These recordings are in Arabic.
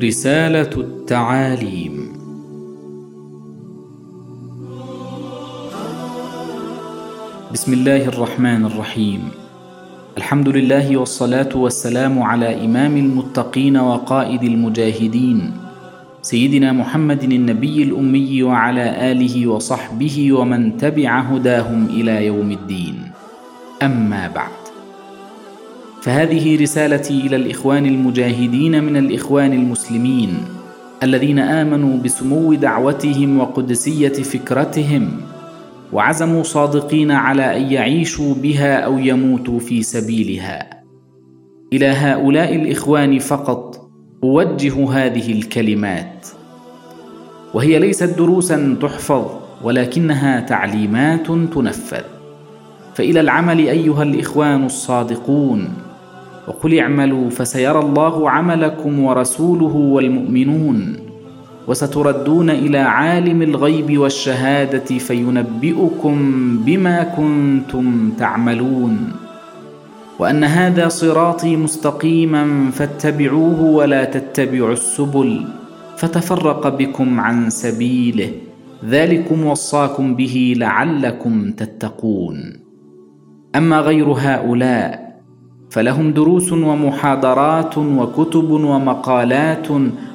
رسالة التعاليم. بسم الله الرحمن الرحيم. الحمد لله والصلاة والسلام على إمام المتقين وقائد المجاهدين سيدنا محمد النبي الأمي وعلى آله وصحبه ومن تبع هداهم إلى يوم الدين. أما بعد. فهذه رسالتي إلى الإخوان المجاهدين من الإخوان المسلمين الذين آمنوا بسمو دعوتهم وقدسية فكرتهم وعزموا صادقين على أن يعيشوا بها أو يموتوا في سبيلها. إلى هؤلاء الإخوان فقط أوجه هذه الكلمات. وهي ليست دروسا تحفظ ولكنها تعليمات تنفذ. فإلى العمل أيها الإخوان الصادقون وقل اعملوا فسيرى الله عملكم ورسوله والمؤمنون وستردون إلى عالم الغيب والشهادة فينبئكم بما كنتم تعملون وأن هذا صراطي مستقيما فاتبعوه ولا تتبعوا السبل فتفرق بكم عن سبيله ذلكم وصاكم به لعلكم تتقون أما غير هؤلاء فلهم دروس ومحاضرات وكتب ومقالات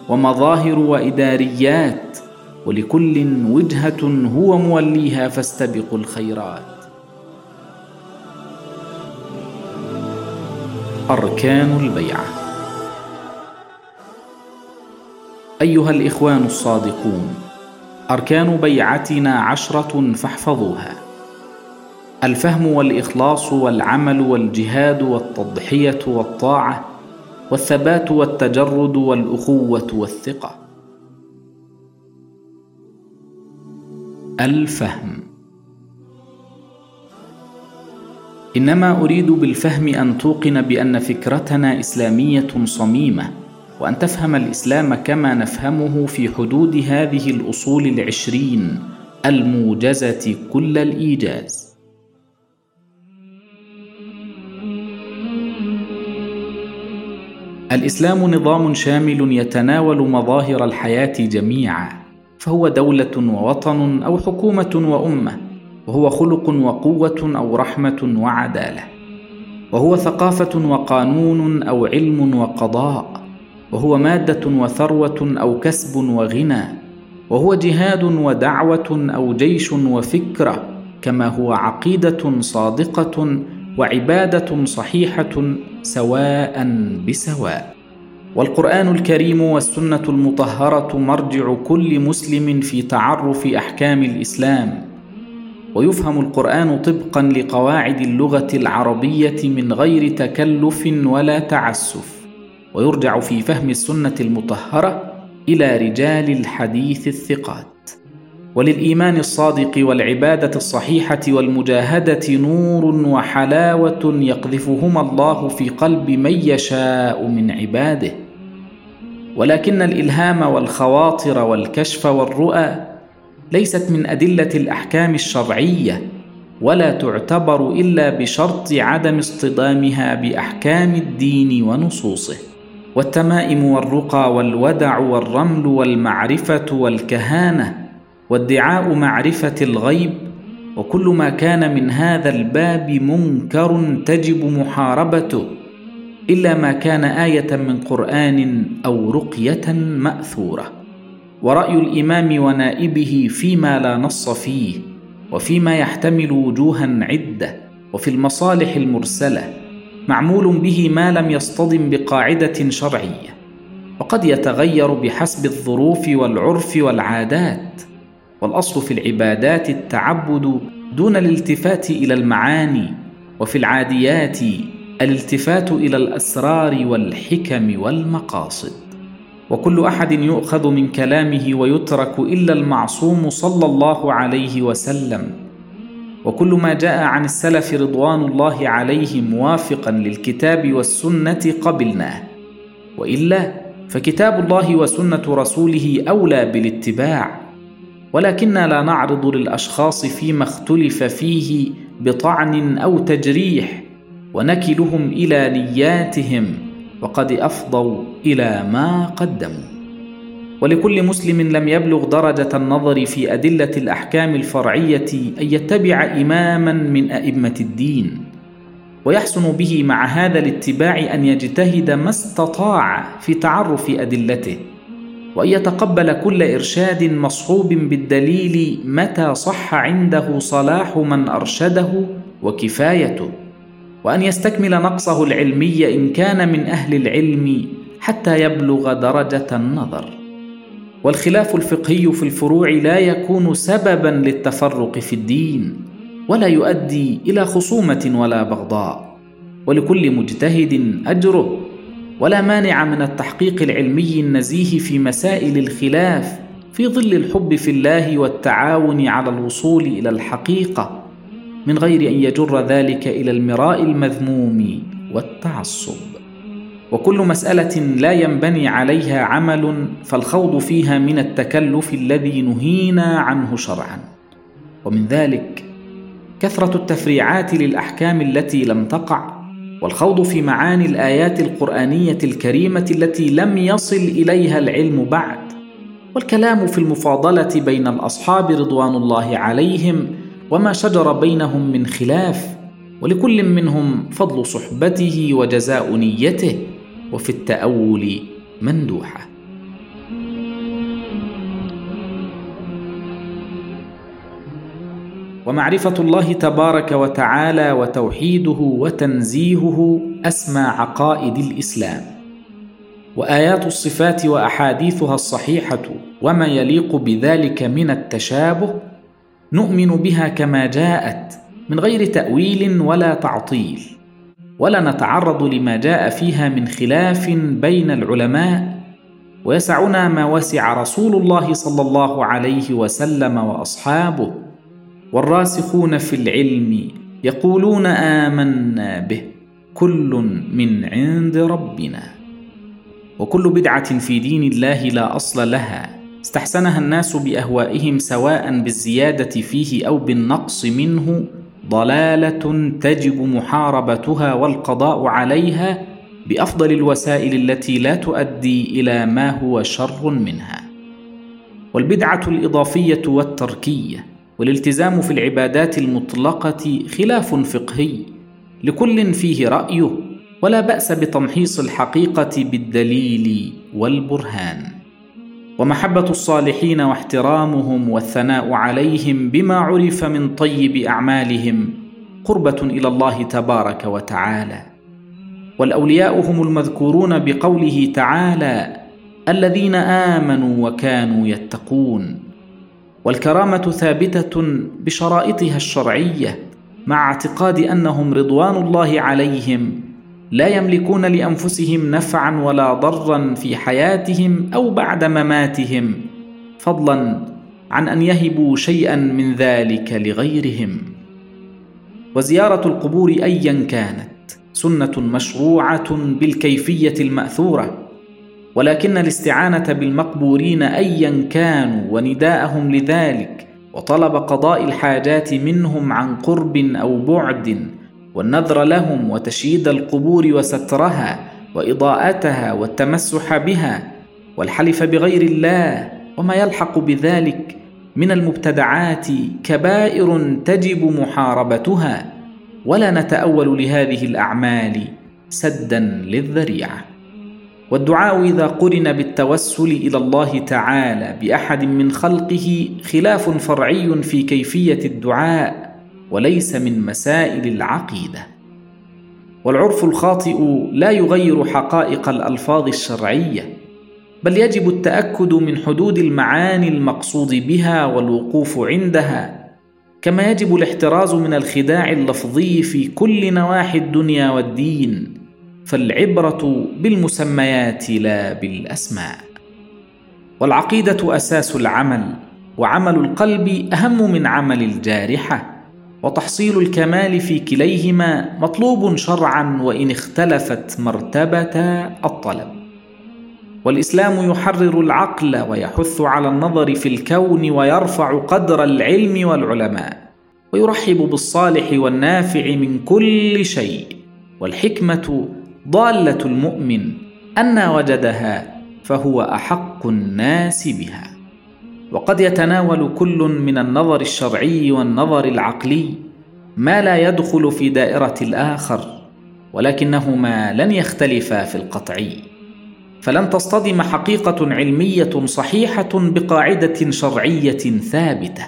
ومظاهر وإداريات ولكل وجهة هو موليها فاستبقوا الخيرات. أركان البيعة. أيها الإخوان الصادقون أركان بيعتنا عشرة فاحفظوها. الفهم والإخلاص والعمل والجهاد والتضحية والطاعة والثبات والتجرد والأخوة والثقة. الفهم. إنما أريد بالفهم أن توقن بأن فكرتنا إسلامية صميمة وأن تفهم الإسلام كما نفهمه في حدود هذه الأصول العشرين الموجزة كل الإيجاز. الإسلام نظام شامل يتناول مظاهر الحياة جميعا فهو دولة ووطن أو حكومة وأمة وهو خلق وقوة أو رحمة وعدالة وهو ثقافة وقانون أو علم وقضاء وهو مادة وثروة أو كسب وغنى وهو جهاد ودعوة أو جيش وفكرة كما هو عقيدة صادقة وعبادة صحيحة سواء بسواء. والقرآن الكريم والسنة المطهرة مرجع كل مسلم في تعرف أحكام الإسلام. ويفهم القرآن طبقا لقواعد اللغة العربية من غير تكلف ولا تعسف. ويرجع في فهم السنة المطهرة إلى رجال الحديث الثقات. وللإيمان الصادق والعبادة الصحيحة والمجاهدة نور وحلاوة يقذفهما الله في قلب من يشاء من عباده. ولكن الإلهام والخواطر والكشف والرؤى ليست من أدلة الأحكام الشرعية ولا تعتبر إلا بشرط عدم اصطدامها بأحكام الدين ونصوصه. والتمائم والرقى والودع والرمل والمعرفة والكهانة وادعاء معرفة الغيب وكل ما كان من هذا الباب منكر تجب محاربته إلا ما كان آية من قرآن أو رقية مأثورة. ورأي الإمام ونائبه فيما لا نص فيه وفيما يحتمل وجوها عدة وفي المصالح المرسلة معمول به ما لم يصطدم بقاعدة شرعية. وقد يتغير بحسب الظروف والعرف والعادات. والأصل في العبادات التعبد دون الالتفات إلى المعاني وفي العاديات الالتفات إلى الأسرار والحكم والمقاصد. وكل أحد يؤخذ من كلامه ويترك إلا المعصوم صلى الله عليه وسلم. وكل ما جاء عن السلف رضوان الله عليهم موافقا للكتاب والسنة قبلناه. وإلا فكتاب الله وسنة رسوله أولى بالاتباع. ولكننا لا نعرض للأشخاص فيما اختلف فيه بطعن أو تجريح ونكلهم إلى نياتهم وقد أفضوا إلى ما قدموا. ولكل مسلم لم يبلغ درجة النظر في أدلة الأحكام الفرعية أن يتبع إماما من أئمة الدين ويحسن به مع هذا الاتباع أن يجتهد ما استطاع في تعرف أدلته. وأن يتقبل كل إرشاد مصحوب بالدليل متى صح عنده صلاح من أرشده وكفايته. وأن يستكمل نقصه العلمي إن كان من أهل العلم حتى يبلغ درجة النظر. والخلاف الفقهي في الفروع لا يكون سببا للتفرق في الدين ولا يؤدي إلى خصومة ولا بغضاء. ولكل مجتهد أجره ولا مانع من التحقيق العلمي النزيه في مسائل الخلاف في ظل الحب في الله والتعاون على الوصول إلى الحقيقة من غير أن يجر ذلك إلى المراء المذموم والتعصب. وكل مسألة لا ينبني عليها عمل فالخوض فيها من التكلف الذي نهينا عنه شرعا. ومن ذلك كثرة التفريعات للأحكام التي لم تقع والخوض في معاني الآيات القرآنية الكريمة التي لم يصل إليها العلم بعد. والكلام في المفاضلة بين الأصحاب رضوان الله عليهم وما شجر بينهم من خلاف ولكل منهم فضل صحبته وجزاء نيته وفي التأول مندوحة. ومعرفة الله تبارك وتعالى وتوحيده وتنزيهه أسمى عقائد الإسلام. وآيات الصفات وأحاديثها الصحيحة وما يليق بذلك من التشابه نؤمن بها كما جاءت من غير تأويل ولا تعطيل. ولا نتعرض لما جاء فيها من خلاف بين العلماء ويسعنا ما وسع رسول الله صلى الله عليه وسلم وأصحابه والراسخون في العلم يقولون آمنا به كل من عند ربنا. وكل بدعة في دين الله لا أصل لها. استحسنها الناس بأهوائهم سواء بالزيادة فيه أو بالنقص منه ضلالة تجب محاربتها والقضاء عليها بأفضل الوسائل التي لا تؤدي إلى ما هو شر منها. والبدعة الإضافية والتركية والالتزام في العبادات المطلقة خلاف فقهي لكل فيه رأيه ولا بأس بتمحيص الحقيقة بالدليل والبرهان. ومحبة الصالحين واحترامهم والثناء عليهم بما عرف من طيب أعمالهم قربة إلى الله تبارك وتعالى. والأولياء هم المذكورون بقوله تعالى الذين آمنوا وكانوا يتقون. والكرامة ثابتة بشرائطها الشرعية مع اعتقاد أنهم رضوان الله عليهم لا يملكون لأنفسهم نفعا ولا ضرا في حياتهم أو بعد مماتهم فضلا عن أن يهبوا شيئا من ذلك لغيرهم. وزيارة القبور ايا كانت سنة مشروعة بالكيفية المأثورة. ولكن الاستعانة بالمقبورين ايا كانوا ونداءهم لذلك وطلب قضاء الحاجات منهم عن قرب أو بعد والنذر لهم وتشييد القبور وسترها وإضاءتها والتمسح بها والحلف بغير الله وما يلحق بذلك من المبتدعات كبائر تجب محاربتها ولا نتأول لهذه الأعمال سدا للذريعة. والدعاء إذا قرن بالتوسل إلى الله تعالى بأحد من خلقه خلاف فرعي في كيفية الدعاء وليس من مسائل العقيدة. والعرف الخاطئ لا يغير حقائق الألفاظ الشرعية بل يجب التأكد من حدود المعاني المقصود بها والوقوف عندها كما يجب الاحتراز من الخداع اللفظي في كل نواحي الدنيا والدين. فالعبرة بالمسميات لا بالأسماء. والعقيدة أساس العمل وعمل القلب أهم من عمل الجارحة وتحصيل الكمال في كليهما مطلوب شرعا وإن اختلفت مرتبة الطلب. والإسلام يحرر العقل ويحث على النظر في الكون ويرفع قدر العلم والعلماء ويرحب بالصالح والنافع من كل شيء والحكمة ضالة المؤمن أنا وجدها فهو أحق الناس بها. وقد يتناول كل من النظر الشرعي والنظر العقلي ما لا يدخل في دائرة الآخر ولكنهما لن يختلفا في القطعي فلن تصطدم حقيقة علمية صحيحة بقاعدة شرعية ثابتة.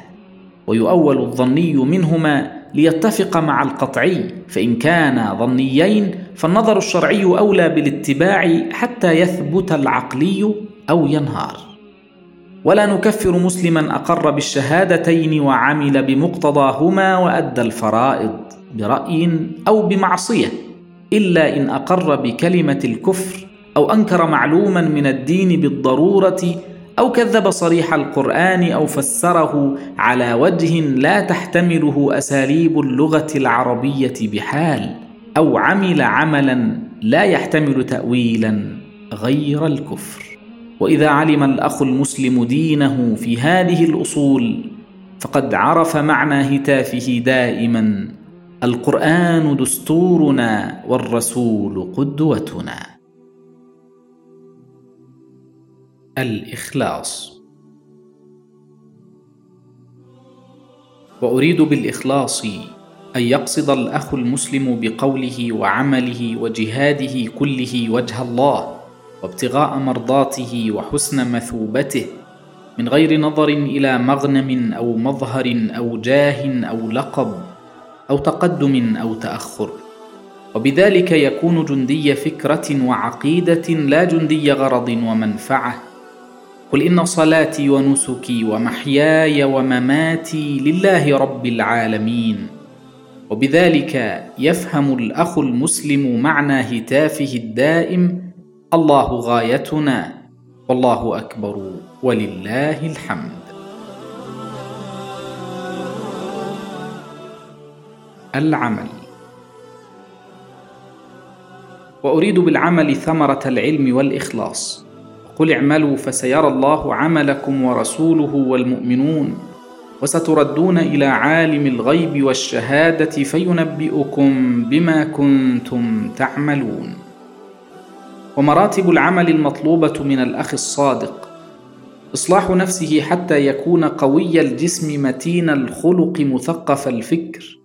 ويؤول الظني منهما ليتفق مع القطعي فإن كانا ظنيين فالنظر الشرعي أولى بالاتباع حتى يثبت العقلي أو ينهار. ولا نكفر مسلما أقر بالشهادتين وعمل بمقتضاهما وأدى الفرائض برأي أو بمعصية إلا إن أقر بكلمة الكفر أو أنكر معلوما من الدين بالضرورة أو كذب صريح القرآن أو فسره على وجه لا تحتمله أساليب اللغة العربية بحال أو عمل عملا لا يحتمل تاويلا غير الكفر. وإذا علم الأخ المسلم دينه في هذه الأصول فقد عرف معنى هتافه دائما القرآن دستورنا والرسول قدوتنا. الإخلاص. وأريد بالإخلاص أن يقصد الأخ المسلم بقوله وعمله وجهاده كله وجه الله وابتغاء مرضاته وحسن مثوبته من غير نظر إلى مغنم أو مظهر أو جاه أو لقب أو تقدم أو تأخر. وبذلك يكون جندي فكرة وعقيدة لا جندي غرض ومنفعة. قل ان صلاتي ونسكي ومحياي ومماتي لله رب العالمين وبذلك يفهم الاخ المسلم معنى هتافه الدائم الله غايتنا والله اكبر ولله الحمد العمل واريد بالعمل ثمره العلم والاخلاص قل اعملوا فسيرى الله عملكم ورسوله والمؤمنون وستردون إلى عالم الغيب والشهادة فينبئكم بما كنتم تعملون. ومراتب العمل المطلوبة من الأخ الصادق إصلاح نفسه حتى يكون قوي الجسم متين الخلق مثقف الفكر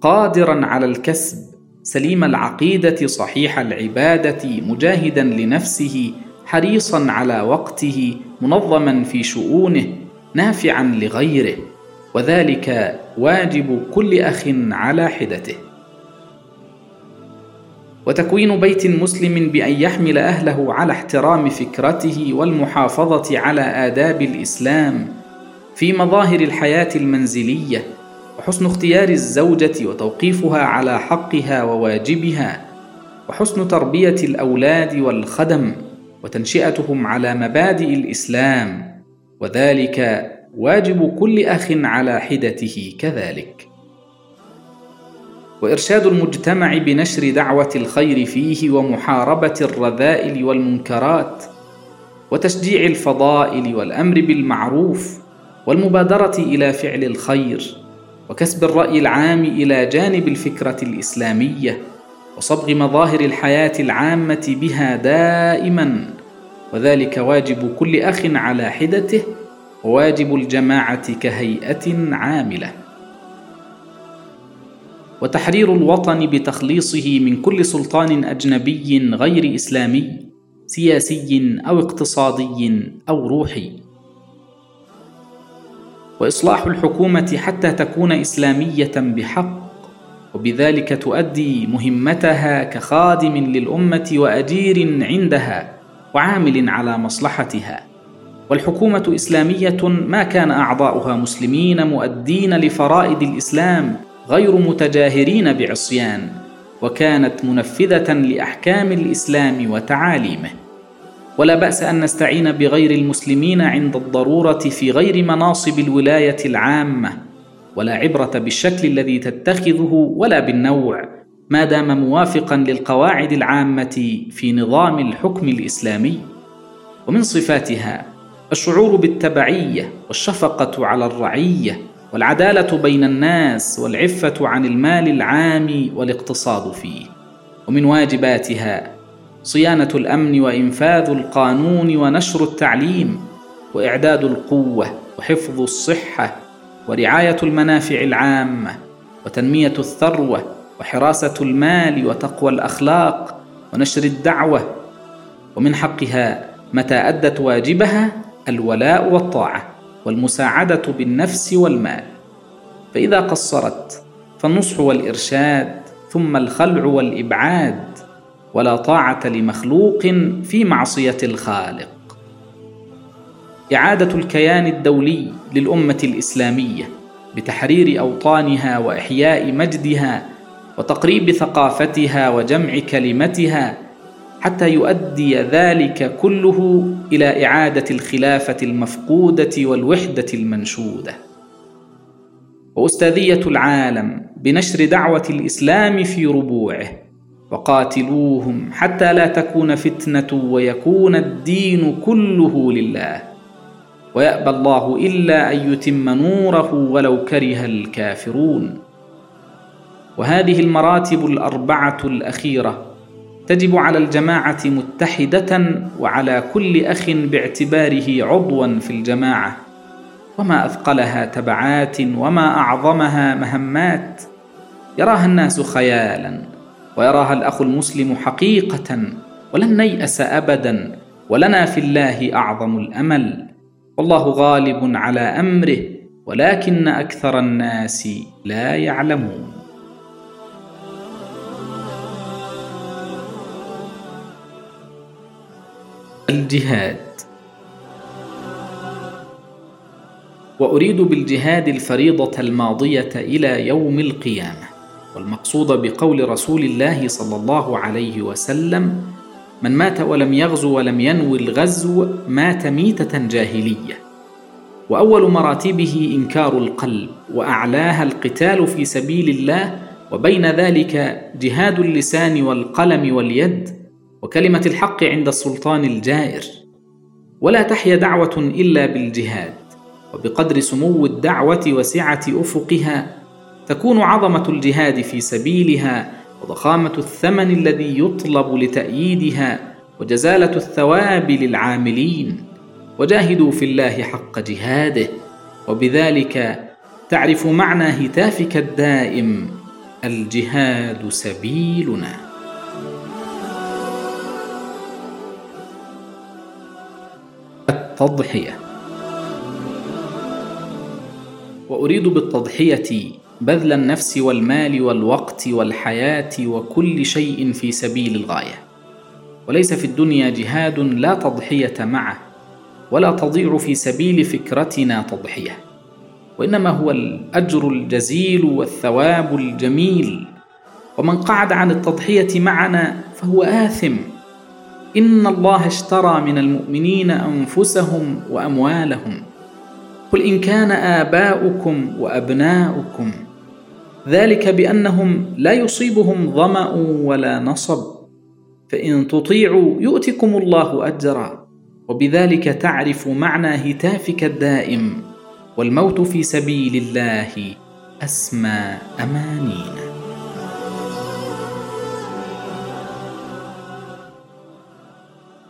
قادرا على الكسب سليم العقيدة صحيح العبادة مجاهدا لنفسه حريصا على وقته منظما في شؤونه نافعا لغيره وذلك واجب كل أخ على حدته. وتكوين بيت مسلم بأن يحمل أهله على احترام فكرته والمحافظة على آداب الإسلام في مظاهر الحياة المنزلية وحسن اختيار الزوجة وتوقيفها على حقها وواجبها وحسن تربية الأولاد والخدم. وتنشئتهم على مبادئ الإسلام وذلك واجب كل أخ على حدته كذلك. وإرشاد المجتمع بنشر دعوة الخير فيه ومحاربة الرذائل والمنكرات وتشجيع الفضائل والأمر بالمعروف والمبادرة إلى فعل الخير وكسب الرأي العام إلى جانب الفكرة الإسلامية. وصبغ مظاهر الحياة العامة بها دائما وذلك واجب كل أخ على حدته وواجب الجماعة كهيئة عاملة. وتحرير الوطن بتخليصه من كل سلطان أجنبي غير إسلامي سياسي أو اقتصادي أو روحي. وإصلاح الحكومة حتى تكون إسلامية بحق وبذلك تؤدي مهمتها كخادم للأمة وأجير عندها وعامل على مصلحتها. والحكومة إسلامية ما كان أعضاؤها مسلمين مؤدين لفرائض الإسلام غير متجاهرين بعصيان وكانت منفذة لأحكام الإسلام وتعاليمه. ولا بأس أن نستعين بغير المسلمين عند الضرورة في غير مناصب الولاية العامة ولا عبرة بالشكل الذي تتخذه ولا بالنوع ما دام موافقا للقواعد العامة في نظام الحكم الإسلامي. ومن صفاتها الشعور بالتبعية والشفقة على الرعية والعدالة بين الناس والعفة عن المال العام والاقتصاد فيه. ومن واجباتها صيانة الأمن وإنفاذ القانون ونشر التعليم وإعداد القوة وحفظ الصحة ورعاية المنافع العامة وتنمية الثروة وحراسة المال وتقوى الأخلاق ونشر الدعوة. ومن حقها متى أدت واجبها الولاء والطاعة والمساعدة بالنفس والمال. فإذا قصرت فالنصح والإرشاد ثم الخلع والإبعاد. ولا طاعة لمخلوق في معصية الخالق. إعادة الكيان الدولي للأمة الإسلامية بتحرير أوطانها وإحياء مجدها وتقريب ثقافتها وجمع كلمتها حتى يؤدي ذلك كله إلى إعادة الخلافة المفقودة والوحدة المنشودة. وأستاذية العالم بنشر دعوة الإسلام في ربوعه وقاتلوهم حتى لا تكون فتنة ويكون الدين كله لله. ويأبى الله إلا أن يتم نوره ولو كره الكافرون. وهذه المراتب الأربعة الأخيرة. تجب على الجماعة متحدة وعلى كل أخ باعتباره عضوا في الجماعة. وما أثقلها تبعات وما أعظمها مهمات. يراها الناس خيالا. ويراها الأخ المسلم حقيقه. ولن نيأس ابدا. ولنا في الله أعظم الأمل. والله غالب على أمره ولكن أكثر الناس لا يعلمون. الجهاد. وأريد بالجهاد الفريضة الماضية إلى يوم القيامة والمقصود بقول رسول الله صلى الله عليه وسلم من مات ولم يغزو ولم ينوي الغزو مات ميتة جاهلية. وأول مراتبه إنكار القلب وأعلاها القتال في سبيل الله وبين ذلك جهاد اللسان والقلم واليد وكلمة الحق عند السلطان الجائر. ولا تحيا دعوة إلا بالجهاد وبقدر سمو الدعوة وسعة أفقها تكون عظمة الجهاد في سبيلها وضخامة الثمن الذي يطلب لتأييدها وجزالة الثواب للعاملين. وجاهدوا في الله حق جهاده. وبذلك تعرف معنى هتافك الدائم الجهاد سبيلنا. التضحية. وأريد بالتضحية بذل النفس والمال والوقت والحياة وكل شيء في سبيل الغاية. وليس في الدنيا جهاد لا تضحية معه ولا تضيع في سبيل فكرتنا تضحية. وإنما هو الأجر الجزيل والثواب الجميل. ومن قعد عن التضحية معنا فهو آثم. إن الله اشترى من المؤمنين أنفسهم وأموالهم. قل إن كان آباؤكم وأبناؤكم. ذلك بأنهم لا يصيبهم ظمأ ولا نصب. فإن تطيعوا يؤتكم الله أجرا وبذلك تعرف معنى هتافك الدائم والموت في سبيل الله أسمى امانينا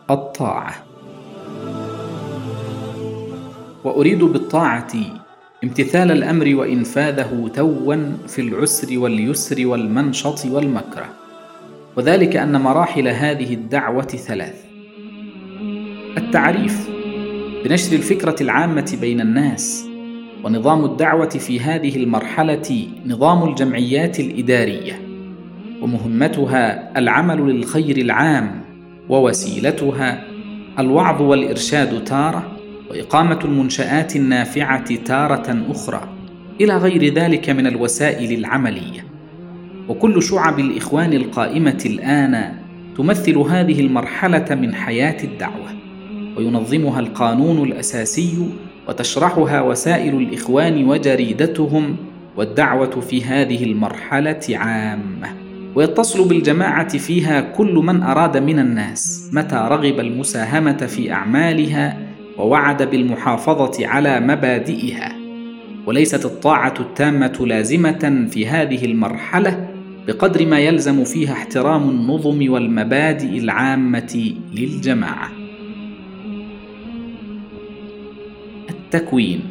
الطاعة. وأريد بالطاعة امتثال الأمر وانفاذه توا في العسر واليسر والمنشط والمكره. وذلك أن مراحل هذه الدعوة ثلاث. التعريف بنشر الفكرة العامة بين الناس ونظام الدعوة في هذه المرحلة نظام الجمعيات الإدارية. ومهمتها العمل للخير العام ووسيلتها الوعظ والإرشاد تارة. وإقامة المنشآت النافعة تارة أخرى إلى غير ذلك من الوسائل العملية. وكل شعب الإخوان القائمة الآن تمثل هذه المرحلة من حياة الدعوة وينظمها القانون الأساسي وتشرحها وسائل الإخوان وجريدتهم والدعوة في هذه المرحلة عامة. ويتصل بالجماعة فيها كل من أراد من الناس متى رغب المساهمة في أعمالها ووعد بالمحافظة على مبادئها وليست الطاعة التامة لازمة في هذه المرحلة بقدر ما يلزم فيها احترام النظم والمبادئ العامة للجماعة. التكوين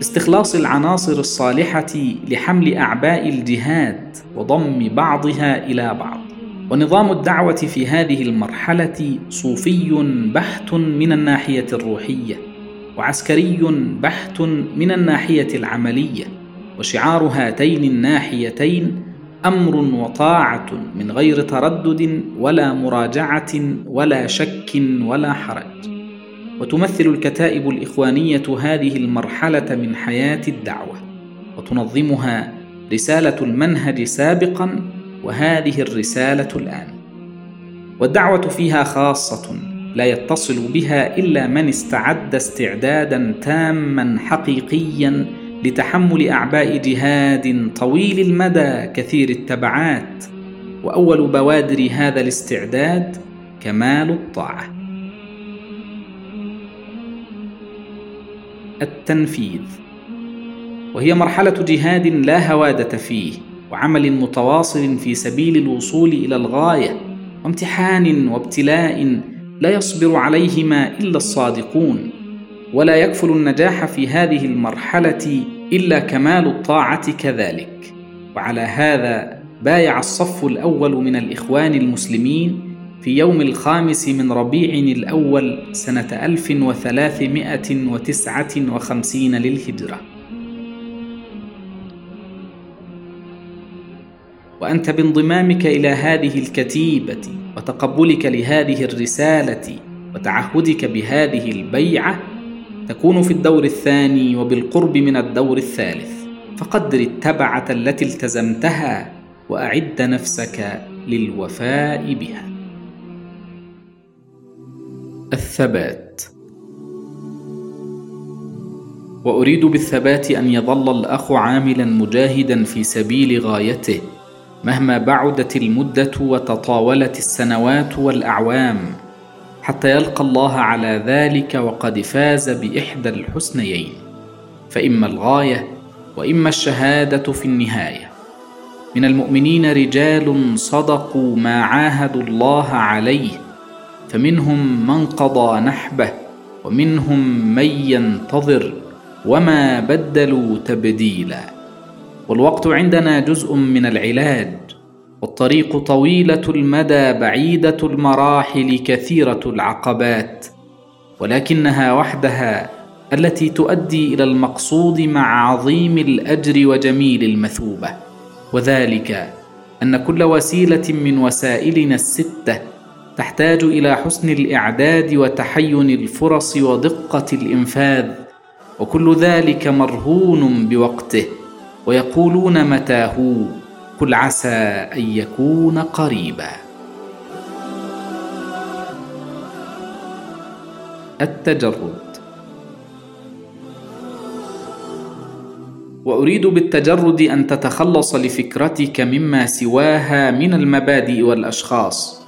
استخلاص العناصر الصالحة لحمل أعباء الجهاد وضم بعضها إلى بعض. ونظام الدعوة في هذه المرحلة صوفي بحت من الناحية الروحية وعسكري بحت من الناحية العملية وشعار هاتين الناحيتين أمر وطاعة من غير تردد ولا مراجعة ولا شك ولا حرج. وتمثل الكتائب الإخوانية هذه المرحلة من حياة الدعوة وتنظمها رسالة المنهج سابقا وهذه الرسالة الآن. والدعوة فيها خاصة لا يتصل بها إلا من استعد استعدادا تاما حقيقيا لتحمل أعباء جهاد طويل المدى كثير التبعات. وأول بوادر هذا الاستعداد كمال الطاعة. التنفيذ. وهي مرحلة جهاد لا هوادة فيه. وعمل متواصل في سبيل الوصول إلى الغاية وامتحان وابتلاء لا يصبر عليهما إلا الصادقون. ولا يكفل النجاح في هذه المرحلة إلا كمال الطاعة كذلك. وعلى هذا بايع الصف الأول من الإخوان المسلمين في يوم الخامس من ربيع الأول سنة 1359 للهجرة. وأنت بانضمامك إلى هذه الكتيبة وتقبلك لهذه الرسالة وتعهدك بهذه البيعة تكون في الدور الثاني وبالقرب من الدور الثالث. فقدر التبعة التي التزمتها وأعد نفسك للوفاء بها. الثبات. وأريد بالثبات أن يظل الأخ عاملا مجاهدا في سبيل غايته. مهما بعدت المدة وتطاولت السنوات والأعوام حتى يلقى الله على ذلك وقد فاز بإحدى الحسنيين. فإما الغاية وإما الشهادة في النهاية. من المؤمنين رجال صدقوا ما عاهدوا الله عليه فمنهم من قضى نحبه ومنهم من ينتظر وما بدلوا تبديلا. والوقت عندنا جزء من العلاج والطريق طويلة المدى بعيدة المراحل كثيرة العقبات ولكنها وحدها التي تؤدي إلى المقصود مع عظيم الأجر وجميل المثوبة وذلك أن كل وسيلة من وسائلنا الستة تحتاج إلى حسن الإعداد وتحين الفرص ودقة الإنفاذ وكل ذلك مرهون بوقته. ويقولون متى هو قل عسى أن يكون قريبا. التجرد. وأريد بالتجرد أن تتخلص لفكرتك مما سواها من المبادئ والأشخاص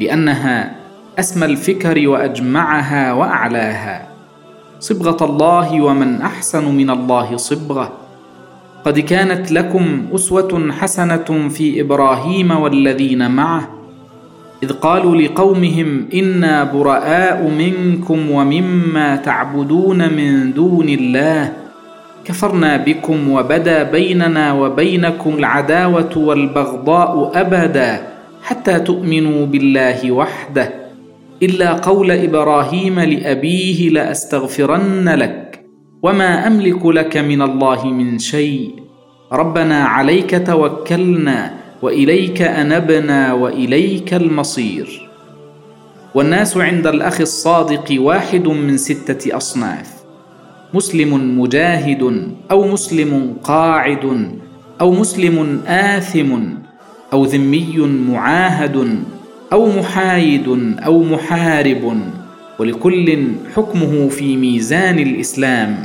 لأنها أسمى الفكر وأجمعها وأعلاها. صبغة الله ومن أحسن من الله صبغة. قد كانت لكم أسوة حسنة في إبراهيم والذين معه إذ قالوا لقومهم إنا براء منكم ومما تعبدون من دون الله كفرنا بكم وبدا بيننا وبينكم العداوة والبغضاء أبدا حتى تؤمنوا بالله وحده إلا قول إبراهيم لأبيه لأستغفرن لك وما املك لك من الله من شيء. ربنا عليك توكلنا واليك انبنا واليك المصير. والناس عند الاخ الصادق واحد من سته اصناف. مسلم مجاهد أو مسلم قاعد أو مسلم اثم أو ذمي معاهد أو محايد أو محارب ولكل حكمه في ميزان الإسلام.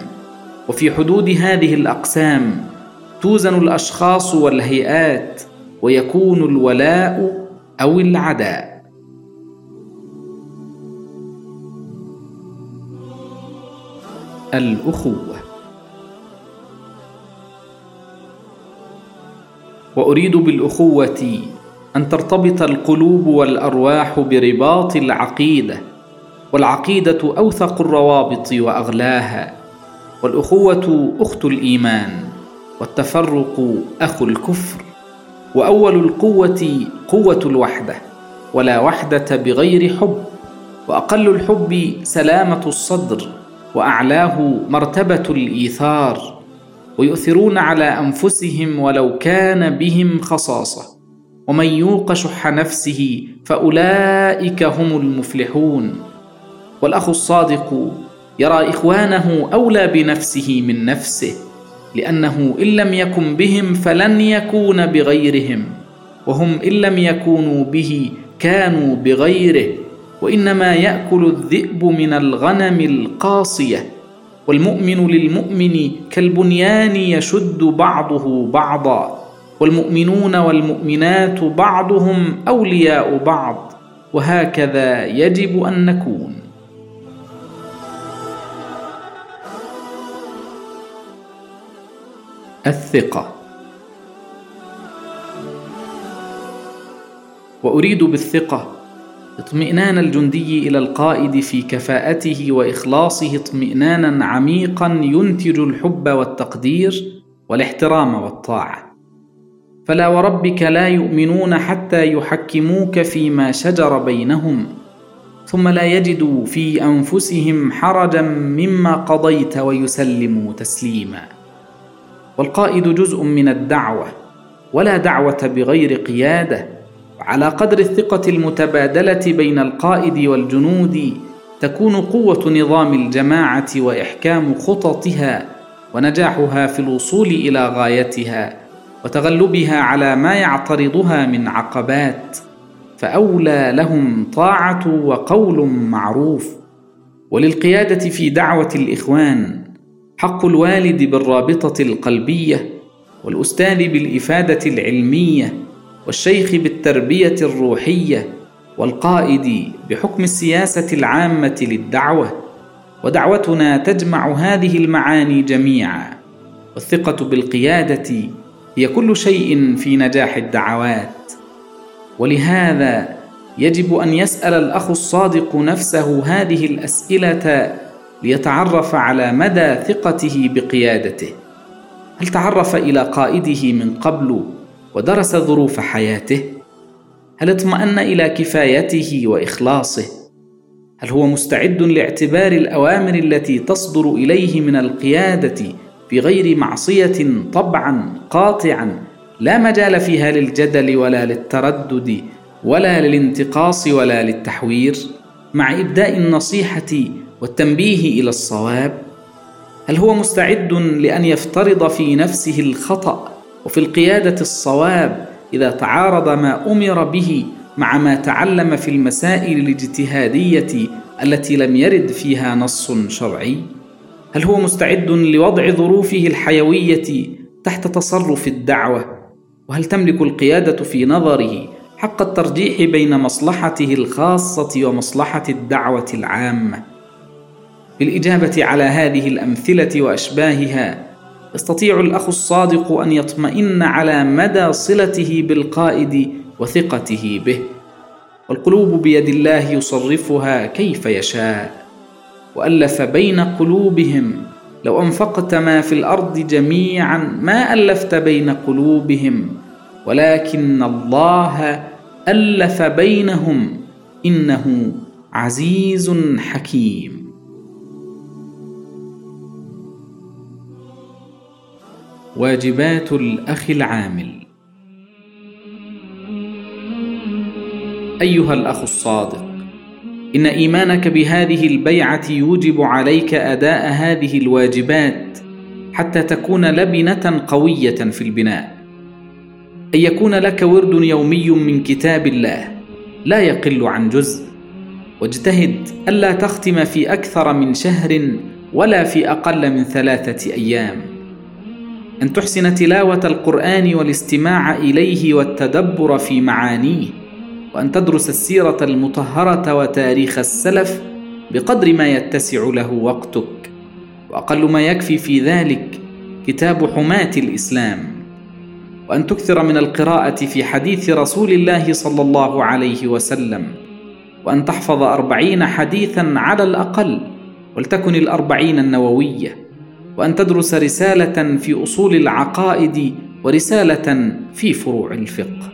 وفي حدود هذه الأقسام توزن الأشخاص والهيئات ويكون الولاء أو العداء. الأخوة. وأريد بالأخوة أن ترتبط القلوب والأرواح برباط العقيدة. والعقيدة أوثق الروابط وأغلاها والأخوة أخت الإيمان والتفرق اخو الكفر وأول القوة قوة الوحدة ولا وحدة بغير حب وأقل الحب سلامة الصدر وأعلاه مرتبة الإيثار ويؤثرون على أنفسهم ولو كان بهم خصاصة ومن يوق شح نفسه فأولئك هم المفلحون. والأخ الصادق يرى إخوانه أولى بنفسه من نفسه لأنه إن لم يكن بهم فلن يكون بغيرهم وهم إن لم يكونوا به كانوا بغيره وإنما يأكل الذئب من الغنم القاصية والمؤمن للمؤمن كالبنيان يشد بعضه بعضا والمؤمنون والمؤمنات بعضهم أولياء بعض وهكذا يجب أن نكون. الثقة. وأريد بالثقة اطمئنان الجندي إلى القائد في كفاءته وإخلاصه اطمئنانا عميقا ينتج الحب والتقدير والاحترام والطاعة. فلا وربك لا يؤمنون حتى يحكموك فيما شجر بينهم ثم لا يجدوا في أنفسهم حرجا مما قضيت ويسلموا تسليما. والقائد جزء من الدعوة ولا دعوة بغير قيادة وعلى قدر الثقة المتبادلة بين القائد والجنود تكون قوة نظام الجماعة وإحكام خططها ونجاحها في الوصول إلى غايتها وتغلبها على ما يعترضها من عقبات فأولى لهم طاعة وقول معروف. وللقيادة في دعوة الإخوان حق الوالد بالرابطة القلبية والأستاذ بالإفادة العلمية والشيخ بالتربية الروحية والقائد بحكم السياسة العامة للدعوة ودعوتنا تجمع هذه المعاني جميعا. والثقة بالقيادة هي كل شيء في نجاح الدعوات. ولهذا يجب أن يسأل الأخ الصادق نفسه هذه الأسئلة ليتعرف على مدى ثقته بقيادته. هل تعرف إلى قائده من قبل ودرس ظروف حياته؟ هل اطمأن إلى كفايته وإخلاصه؟ هل هو مستعد لاعتبار الأوامر التي تصدر إليه من القيادة بغير معصية طبعا قاطعا؟ لا مجال فيها للجدل ولا للتردد ولا للانتقاص ولا للتحوير. مع إبداء النصيحة والتنبيه إلى الصواب هل هو مستعد لأن يفترض في نفسه الخطأ وفي القيادة الصواب إذا تعارض ما أمر به مع ما تعلم في المسائل الاجتهادية التي لم يرد فيها نص شرعي؟ هل هو مستعد لوضع ظروفه الحيوية تحت تصرف الدعوة؟ وهل تملك القيادة في نظره حق الترجيح بين مصلحته الخاصة ومصلحة الدعوة العامة؟ بالإجابة على هذه الأمثلة وأشباهها يستطيع الأخ الصادق أن يطمئن على مدى صلته بالقائد وثقته به والقلوب بيد الله يصرفها كيف يشاء. وألف بين قلوبهم لو أنفقت ما في الأرض جميعا ما ألفت بين قلوبهم ولكن الله ألف بينهم إنه عزيز حكيم. واجبات الأخ العامل. أيها الأخ الصادق إن إيمانك بهذه البيعة يوجب عليك أداء هذه الواجبات حتى تكون لبنة قوية في البناء. أن يكون لك ورد يومي من كتاب الله لا يقل عن جزء. واجتهد ألا تختم في أكثر من شهر ولا في أقل من ثلاثة أيام. أن تحسن تلاوة القرآن والاستماع إليه والتدبر في معانيه وأن تدرس السيرة المطهرة وتاريخ السلف بقدر ما يتسع له وقتك. وأقل ما يكفي في ذلك كتاب حماة الإسلام. وأن تكثر من القراءة في حديث رسول الله صلى الله عليه وسلم. وأن تحفظ أربعين حديثا على الأقل ولتكن الأربعين النووية. وأن تدرس رسالة في أصول العقائد ورسالة في فروع الفقه.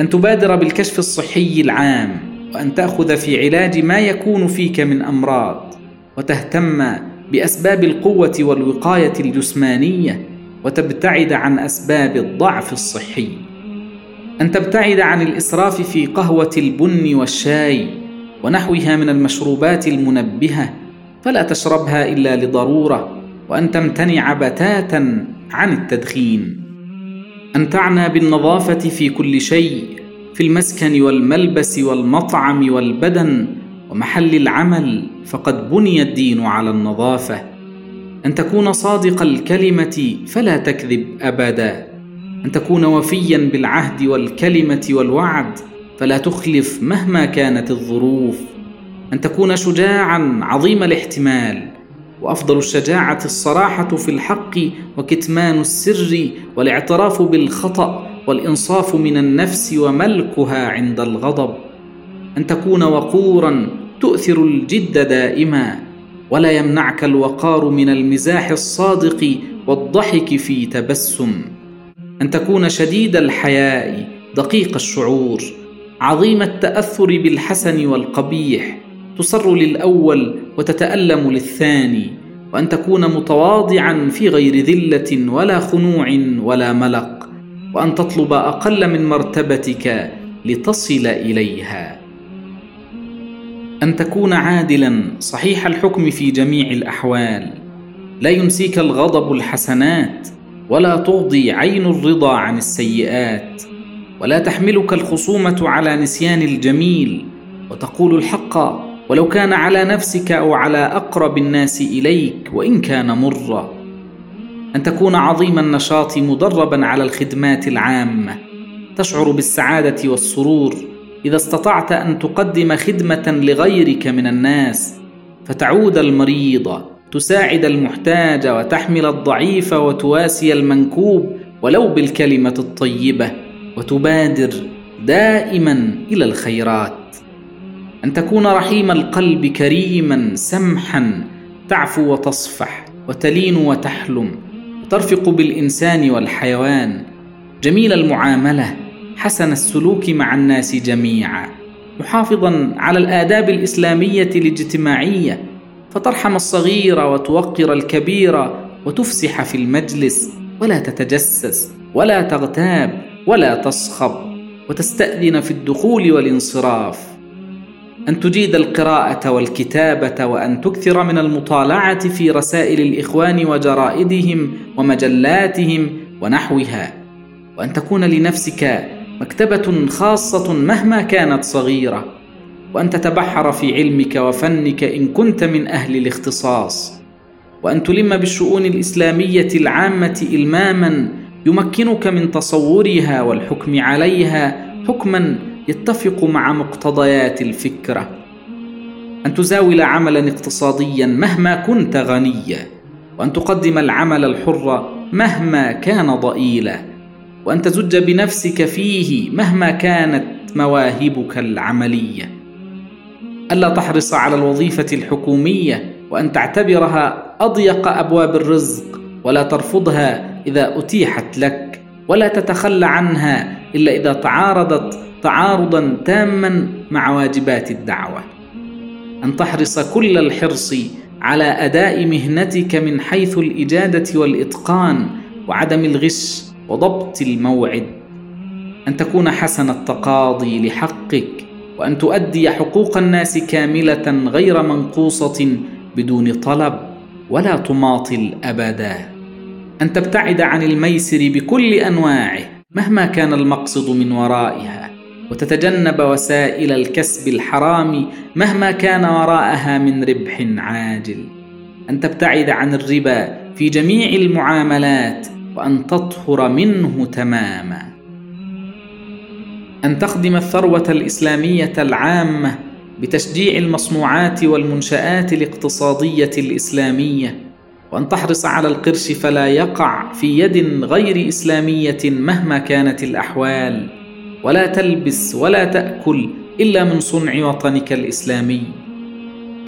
أن تبادر بالكشف الصحي العام وأن تأخذ في علاج ما يكون فيك من أمراض وتهتم بأسباب القوة والوقاية الجسمانية وتبتعد عن أسباب الضعف الصحي. أن تبتعد عن الإسراف في قهوة البن والشاي ونحوها من المشروبات المنبهة فلا تشربها إلا لضرورة وأن تمتنع بتاتا عن التدخين. أن تعنى بالنظافة في كل شيء في المسكن والملبس والمطعم والبدن ومحل العمل فقد بني الدين على النظافة. أن تكون صادق الكلمة فلا تكذب أبدا. أن تكون وفيا بالعهد والكلمة والوعد فلا تخلف مهما كانت الظروف. أن تكون شجاعا عظيم الاحتمال وأفضل الشجاعة الصراحة في الحق وكتمان السر والاعتراف بالخطأ والإنصاف من النفس وملكها عند الغضب. أن تكون وقورا تؤثر الجد دائما ولا يمنعك الوقار من المزاح الصادق والضحك في تبسم. أن تكون شديد الحياء دقيق الشعور عظيم التأثر بالحسن والقبيح تصر للأول وتتألم للثاني وأن تكون متواضعا في غير ذلة ولا خنوع ولا ملق وأن تطلب أقل من مرتبتك لتصل إليها. أن تكون عادلا صحيح الحكم في جميع الأحوال. لا ينسيك الغضب الحسنات ولا تغضي عين الرضا عن السيئات. ولا تحملك الخصومة على نسيان الجميل وتقول الحق ولو كان على نفسك أو على أقرب الناس إليك وإن كان مرا أن تكون عظيم النشاط مدربا على الخدمات العامة تشعر بالسعادة والسرور. إذا استطعت أن تقدم خدمة لغيرك من الناس فتعود المريض تساعد المحتاج وتحمل الضعيف وتواسي المنكوب ولو بالكلمة الطيبة وتبادر دائما إلى الخيرات. أن تكون رحيم القلب كريما سمحا تعفو وتصفح وتلين وتحلم وترفق بالإنسان والحيوان. جميل المعاملة حسن السلوك مع الناس جميعا. محافظا على الآداب الإسلامية الاجتماعية. فترحم الصغير وتوقر الكبير وتفسح في المجلس. ولا تتجسس ولا تغتاب ولا تصخب. وتستأذن في الدخول والانصراف. أن تجيد القراءة والكتابة وأن تكثر من المطالعة في رسائل الإخوان وجرائدهم ومجلاتهم ونحوها وأن تكون لنفسك مكتبة خاصة مهما كانت صغيرة وأن تتبحر في علمك وفنك إن كنت من أهل الاختصاص وأن تلم بالشؤون الإسلامية العامة الماما يمكنك من تصورها والحكم عليها حكما يتفق مع مقتضيات الفكرة. أن تزاول عملا اقتصاديا مهما كنت غنيا وأن تقدم العمل الحر مهما كان ضئيلا وأن تزج بنفسك فيه مهما كانت مواهبك العملية. ألا تحرص على الوظيفة الحكومية وأن تعتبرها أضيق أبواب الرزق ولا ترفضها إذا أتيحت لك ولا تتخلى عنها إلا إذا تعارضت تعارضا تاما مع واجبات الدعوة. أن تحرص كل الحرص على أداء مهنتك من حيث الإجادة والإتقان وعدم الغش وضبط الموعد. أن تكون حسن التقاضي لحقك وأن تؤدي حقوق الناس كاملة غير منقوصة بدون طلب ولا تماطل أبدا. أن تبتعد عن الميسر بكل أنواعه مهما كان المقصد من ورائها. وتتجنب وسائل الكسب الحرام مهما كان وراءها من ربح عاجل. أن تبتعد عن الربا في جميع المعاملات وأن تطهر منه تماما. أن تخدم الثروة الإسلامية العامة بتشجيع المصنوعات والمنشآت الاقتصادية الإسلامية وأن تحرص على القرش فلا يقع في يد غير إسلامية مهما كانت الأحوال. ولا تلبس ولا تأكل إلا من صنع وطنك الإسلامي.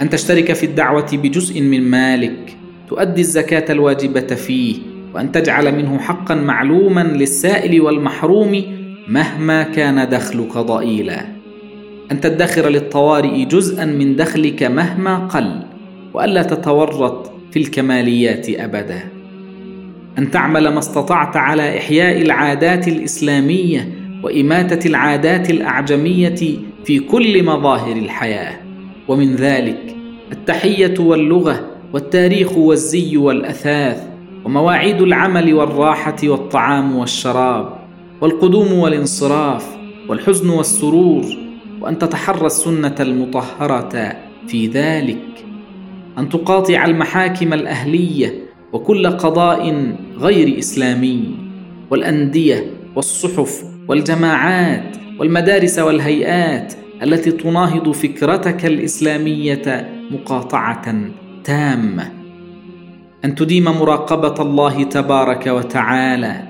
أن تشترك في الدعوة بجزء من مالك تؤدي الزكاة الواجبة فيه وأن تجعل منه حقا معلوما للسائل والمحروم مهما كان دخلك ضئيلا. أن تدخر للطوارئ جزءا من دخلك مهما قل وألا تتورط في الكماليات ابدا. أن تعمل ما استطعت على إحياء العادات الإسلامية وإماتة العادات الأعجمية في كل مظاهر الحياة. ومن ذلك التحية واللغة والتاريخ والزي والأثاث ومواعيد العمل والراحة والطعام والشراب والقدوم والانصراف والحزن والسرور وأن تتحرى السنة المطهرة في ذلك. أن تقاطع المحاكم الأهلية وكل قضاء غير إسلامي والأندية والصحف والجماعات والمدارس والهيئات التي تناهض فكرتك الإسلامية مقاطعة تامة. أن تديم مراقبة الله تبارك وتعالى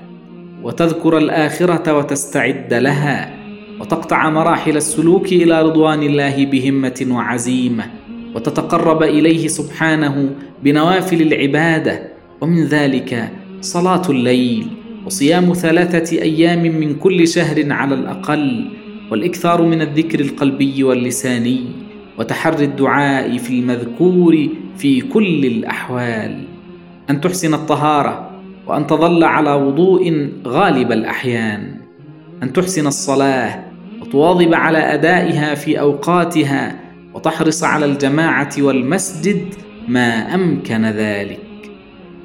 وتذكر الآخرة وتستعد لها وتقطع مراحل السلوك إلى رضوان الله بهمة وعزيمة وتتقرب إليه سبحانه بنوافل العبادة ومن ذلك صلاة الليل. وصيام ثلاثة أيام من كل شهر على الأقل والإكثار من الذكر القلبي واللساني وتحري الدعاء في المذكور في كل الأحوال. أن تحسن الطهارة وأن تظل على وضوء غالب الأحيان. أن تحسن الصلاة وتواظب على أدائها في أوقاتها وتحرص على الجماعة والمسجد ما أمكن ذلك.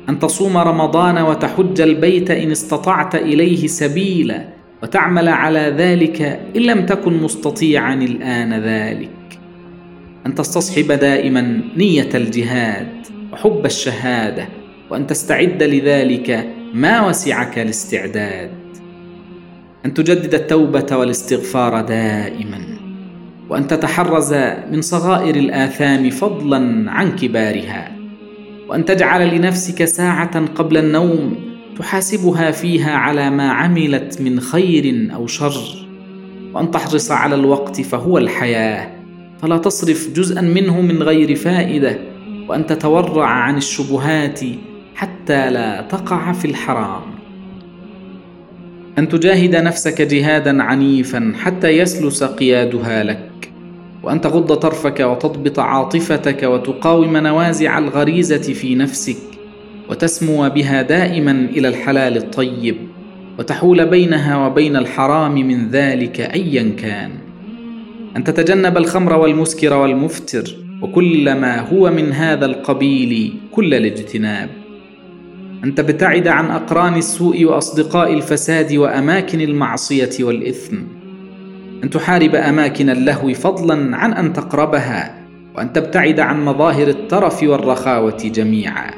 أن تصوم رمضان وتحج البيت إن استطعت إليه سبيلا وتعمل على ذلك إن لم تكن مستطيعا الآن ذلك. أن تستصحب دائما نية الجهاد وحب الشهادة وأن تستعد لذلك ما وسعك الاستعداد. أن تجدد التوبة والاستغفار دائما وأن تتحرز من صغائر الآثام فضلا عن كبارها. وأن تجعل لنفسك ساعة قبل النوم تحاسبها فيها على ما عملت من خير أو شر. وأن تحرص على الوقت فهو الحياة. فلا تصرف جزءا منه من غير فائدة. وأن تتورع عن الشبهات حتى لا تقع في الحرام. أن تجاهد نفسك جهادا عنيفا حتى يسلس قيادها لك. وأن تغض طرفك وتضبط عاطفتك وتقاوم نوازع الغريزة في نفسك وتسمو بها دائما إلى الحلال الطيب وتحول بينها وبين الحرام من ذلك ايا كان. أن تتجنب الخمر والمسكر والمفتر وكل ما هو من هذا القبيل كل الاجتناب. أن تبتعد عن أقران السوء وأصدقاء الفساد وأماكن المعصية والإثم. أن تحارب أماكن اللهو فضلا عن أن تقربها وأن تبتعد عن مظاهر الترف والرخاوة جميعا.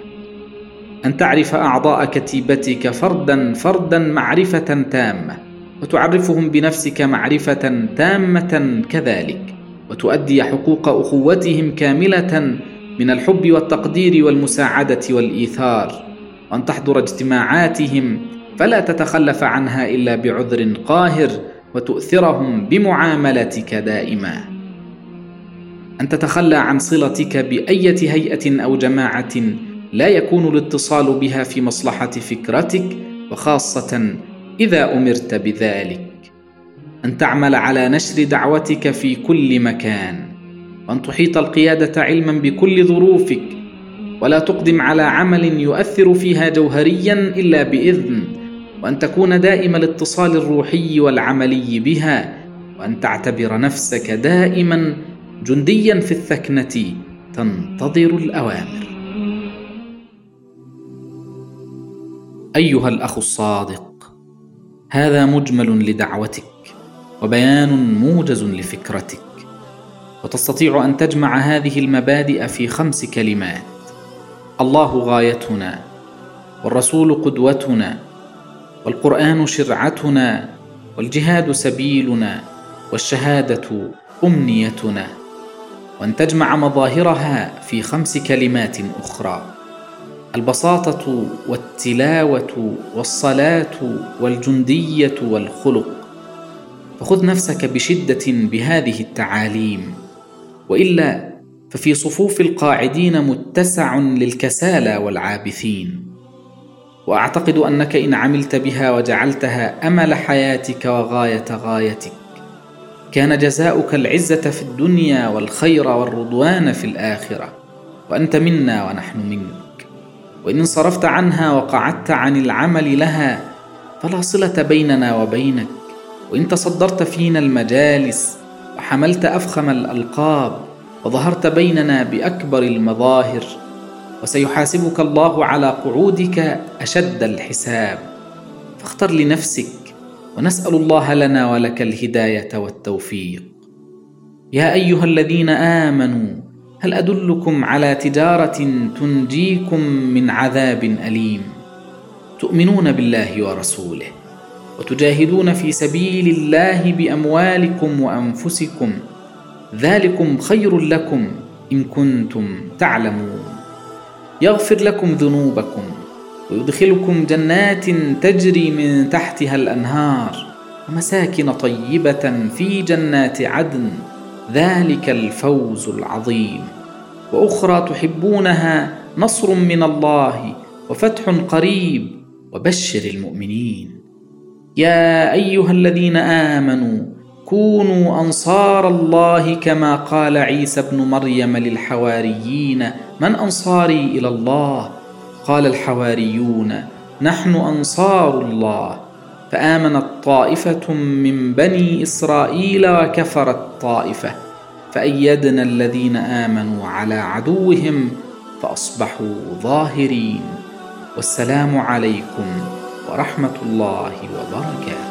أن تعرف أعضاء كتيبتك فردا فردا معرفة تامة وتعرفهم بنفسك معرفة تامة كذلك وتؤدي حقوق أخوتهم كاملة من الحب والتقدير والمساعدة والإيثار. وأن تحضر اجتماعاتهم فلا تتخلف عنها إلا بعذر قاهر وتؤثرهم بمعاملتك دائما. أن تتخلى عن صلتك بأية هيئة أو جماعة لا يكون الاتصال بها في مصلحة فكرتك وخاصة إذا أمرت بذلك. أن تعمل على نشر دعوتك في كل مكان وأن تحيط القيادة علما بكل ظروفك ولا تقدم على عمل يؤثر فيها جوهريا إلا بإذن. وأن تكون دائم الاتصال الروحي والعملي بها وأن تعتبر نفسك دائما جنديا في الثكنة تنتظر الأوامر. أيها الأخ الصادق هذا مجمل لدعوتك وبيان موجز لفكرتك وتستطيع أن تجمع هذه المبادئ في خمس كلمات. الله غايتنا والرسول قدوتنا والقرآن شرعتنا والجهاد سبيلنا والشهادة أمنيتنا. وأن تجمع مظاهرها في خمس كلمات أخرى. البساطة والتلاوة والصلاة والجندية والخلق. فخذ نفسك بشدة بهذه التعاليم. وإلا ففي صفوف القاعدين متسع للكسالى والعابثين. وأعتقد أنك إن عملت بها وجعلتها أمل حياتك وغاية غايتك. كان جزاؤك العزة في الدنيا والخير والرضوان في الآخرة وأنت منا ونحن منك. وإن انصرفت عنها وقعدت عن العمل لها فلا صلة بيننا وبينك. وإن تصدرت فينا المجالس وحملت أفخم الألقاب وظهرت بيننا بأكبر المظاهر وسيحاسبك الله على قعودك أشد الحساب. فاختر لنفسك ونسأل الله لنا ولك الهداية والتوفيق. يا أيها الذين آمنوا هل أدلكم على تجارة تنجيكم من عذاب أليم؟ تؤمنون بالله ورسوله وتجاهدون في سبيل الله بأموالكم وأنفسكم. ذلكم خير لكم إن كنتم تعلمون. يغفر لكم ذنوبكم ويدخلكم جنات تجري من تحتها الأنهار ومساكن طيبة في جنات عدن. ذلك الفوز العظيم. وأخرى تحبونها نصر من الله وفتح قريب. وبشر المؤمنين. يا أيها الذين آمنوا كونوا أنصار الله كما قال عيسى ابن مريم للحواريين. من أنصاري إلى الله؟ قال الحواريون نحن أنصار الله. فامنت طائفه من بني إسرائيل وكفرت طائفه فأيدنا الذين آمنوا على عدوهم فأصبحوا ظاهرين. والسلام عليكم ورحمة الله وبركاته.